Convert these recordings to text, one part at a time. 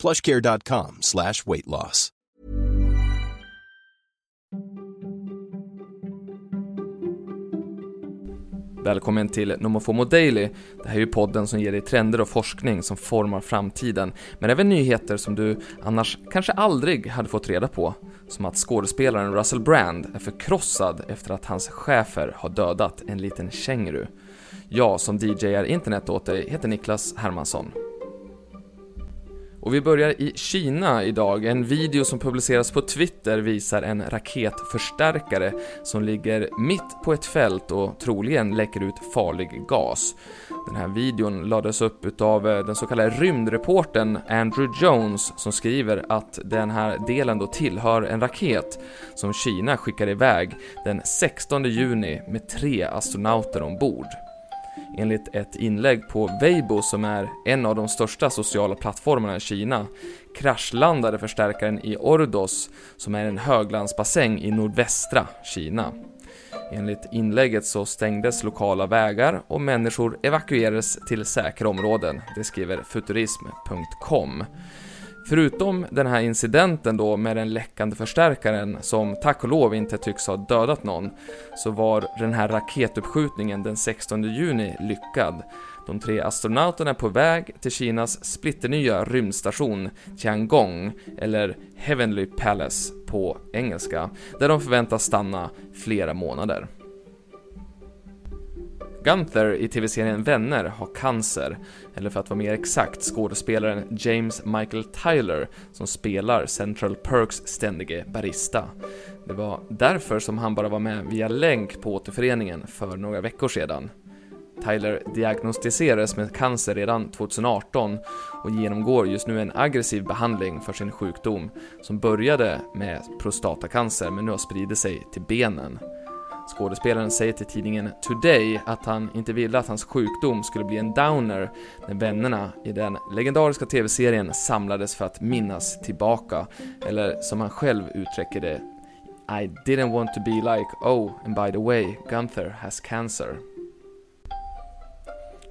plushcare.com slash weight loss. Välkommen till Nomofomo Daily. Det här är ju podden som ger dig trender och forskning som formar framtiden, men även nyheter som du annars kanske aldrig hade fått reda på. Som att skådespelaren Russell Brand är förkrossad efter att hans chefer har dödat en liten känguru. Jag som DJar internet åt dig heter Niklas Hermansson. Och vi börjar i Kina idag. En video som publiceras på Twitter visar en raketförstärkare som ligger mitt på ett fält och troligen läcker ut farlig gas. Den här videon lades upp utav eh, den så kallade rymdreporten Andrew Jones som skriver att den här delen då tillhör en raket som Kina skickar iväg den 16 juni med tre astronauter ombord. Enligt ett inlägg på Weibo som är en av de största sociala plattformarna i Kina kraschlandade förstärkaren i Ordos som är en höglandsbassäng i nordvästra Kina. Enligt inlägget så stängdes lokala vägar och människor evakuerades till säkra områden, det skriver futurism.com. Förutom den här incidenten då med den läckande förstärkaren som tack och lov inte tycks ha dödat någon, så var den här raketuppskjutningen den 16 juni lyckad. De tre astronauterna är på väg till Kinas splitternya rymdstation Tiangong, eller Heavenly Palace på engelska, där de förväntas stanna flera månader. Gunther i tv-serien Vänner har cancer, eller för att vara mer exakt skådespelaren James Michael Tyler som spelar Central Perks ständige barista. Det var därför som han bara var med via länk på återföreningen för några veckor sedan. Tyler diagnostiserades med cancer redan 2018 och genomgår just nu en aggressiv behandling för sin sjukdom som började med prostatacancer men nu har spridit sig till benen. Skådespelaren säger till tidningen Today att han inte ville att hans sjukdom skulle bli en downer när vännerna i den legendariska tv-serien samlades för att minnas tillbaka, eller som han själv uttrycker det I didn't want to be like, oh, and by the way, Gunther has cancer.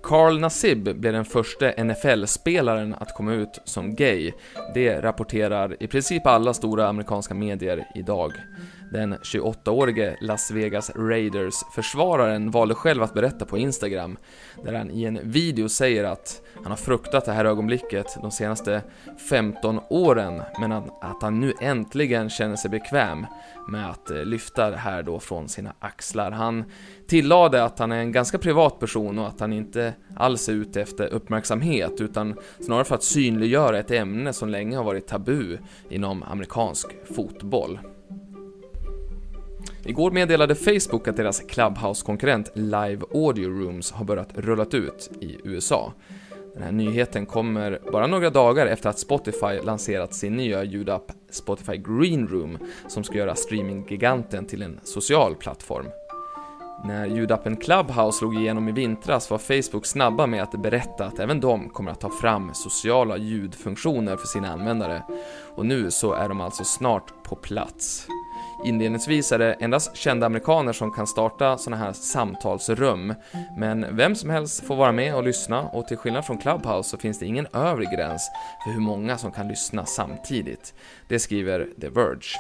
Carl Nassib blev den första NFL-spelaren att komma ut som gay. Det rapporterar i princip alla stora amerikanska medier idag. Den 28-årige Las Vegas Raiders-försvararen valde själv att berätta på Instagram, där han i en video säger att han har fruktat det här ögonblicket de senaste 15 åren, men att, han nu äntligen känner sig bekväm med att eh, lyfta det här då från sina axlar. Han tillade att han är en ganska privat person och att han inte alls är ute efter uppmärksamhet, utan snarare för att synliggöra ett ämne som länge har varit tabu inom amerikansk fotboll. Igår meddelade Facebook att deras Clubhouse-konkurrent Live Audio Rooms har börjat rullat ut i USA. Den här nyheten kommer bara några dagar efter att Spotify lanserat sin nya ljudapp Spotify Green Room som ska göra streaminggiganten till en social plattform. När ljudappen Clubhouse slog igenom i vintras var Facebook snabba med att berätta att även de kommer att ta fram sociala ljudfunktioner för sina användare. Och nu så är de alltså snart på plats. Inledningsvis är det endast kända amerikaner som kan starta sådana här samtalsrum, men vem som helst får vara med och lyssna och till skillnad från Clubhouse så finns det ingen övre gräns för hur många som kan lyssna samtidigt. Det skriver The Verge.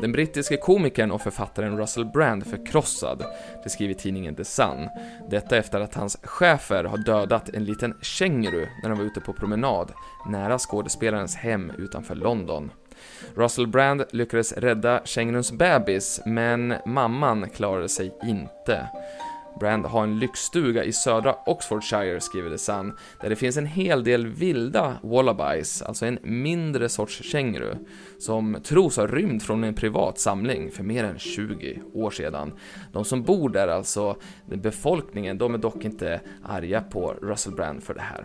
Den brittiske komikern och författaren Russell Brand förkrossad, det skriver tidningen The Sun. Detta efter att hans chefer har dödat en liten känguru när de var ute på promenad nära skådespelarens hem utanför London. Russell Brand lyckades rädda känguruns bebis, men mamman klarade sig inte. Brand har en lyxstuga i södra Oxfordshire, skriver The Sun, där det finns en hel del vilda wallabies, alltså en mindre sorts känguru, som tros ha rymt från en privat samling för mer än 20 år sedan. De som bor där, alltså befolkningen, de är dock inte arga på Russell Brand för det här.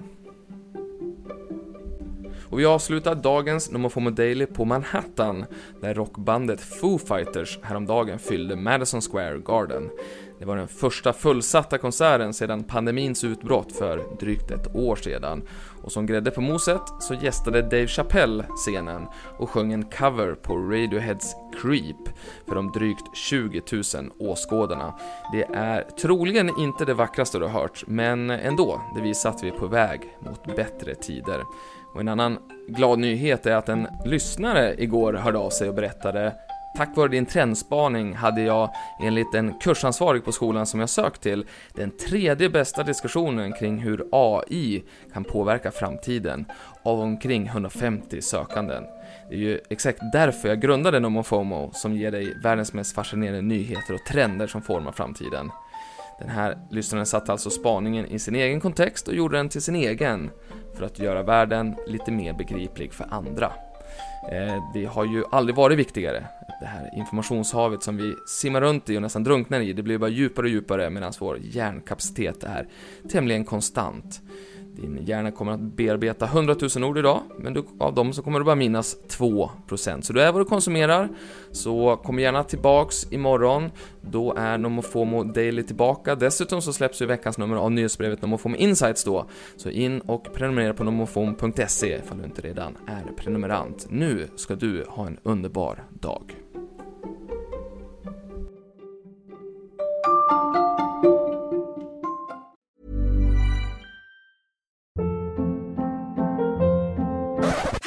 Och vi avslutar dagens Nomofomo Daily på Manhattan, där rockbandet Foo Fighters häromdagen fyllde Madison Square Garden. Det var den första fullsatta konserten sedan pandemins utbrott för drygt ett år sedan. Och som grädde på moset så gästade Dave Chappelle scenen och sjöng en cover på Radioheads Creep för de drygt 20 000 åskådarna. Det är troligen inte det vackraste du har hört, men ändå, det visar att vi är på väg mot bättre tider. Och en annan glad nyhet är att en lyssnare igår hörde av sig och berättade Tack vare din trendspaning hade jag, enligt en kursansvarig på skolan som jag sökt till, den tredje bästa diskussionen kring hur AI kan påverka framtiden av omkring 150 sökanden. Det är ju exakt därför jag grundade NomoFomo, som ger dig världens mest fascinerande nyheter och trender som formar framtiden. Den här lyssnaren satte alltså spaningen i sin egen kontext och gjorde den till sin egen, för att göra världen lite mer begriplig för andra. Eh, det har ju aldrig varit viktigare. Det här informationshavet som vi simmar runt i och nästan drunknar i, det blir bara djupare och djupare medan vår hjärnkapacitet är tämligen konstant. Din hjärna kommer att bearbeta 100 000 ord idag, men du, av dem så kommer du bara minnas 2%. Så du är vad du konsumerar, så kom gärna tillbaks imorgon. Då är Nomofomo Daily tillbaka. Dessutom så släpps ju veckans nummer av nyhetsbrevet Nomofomo Insights då. Så in och prenumerera på nomofomo.se ifall du inte redan är prenumerant. Nu ska du ha en underbar dag.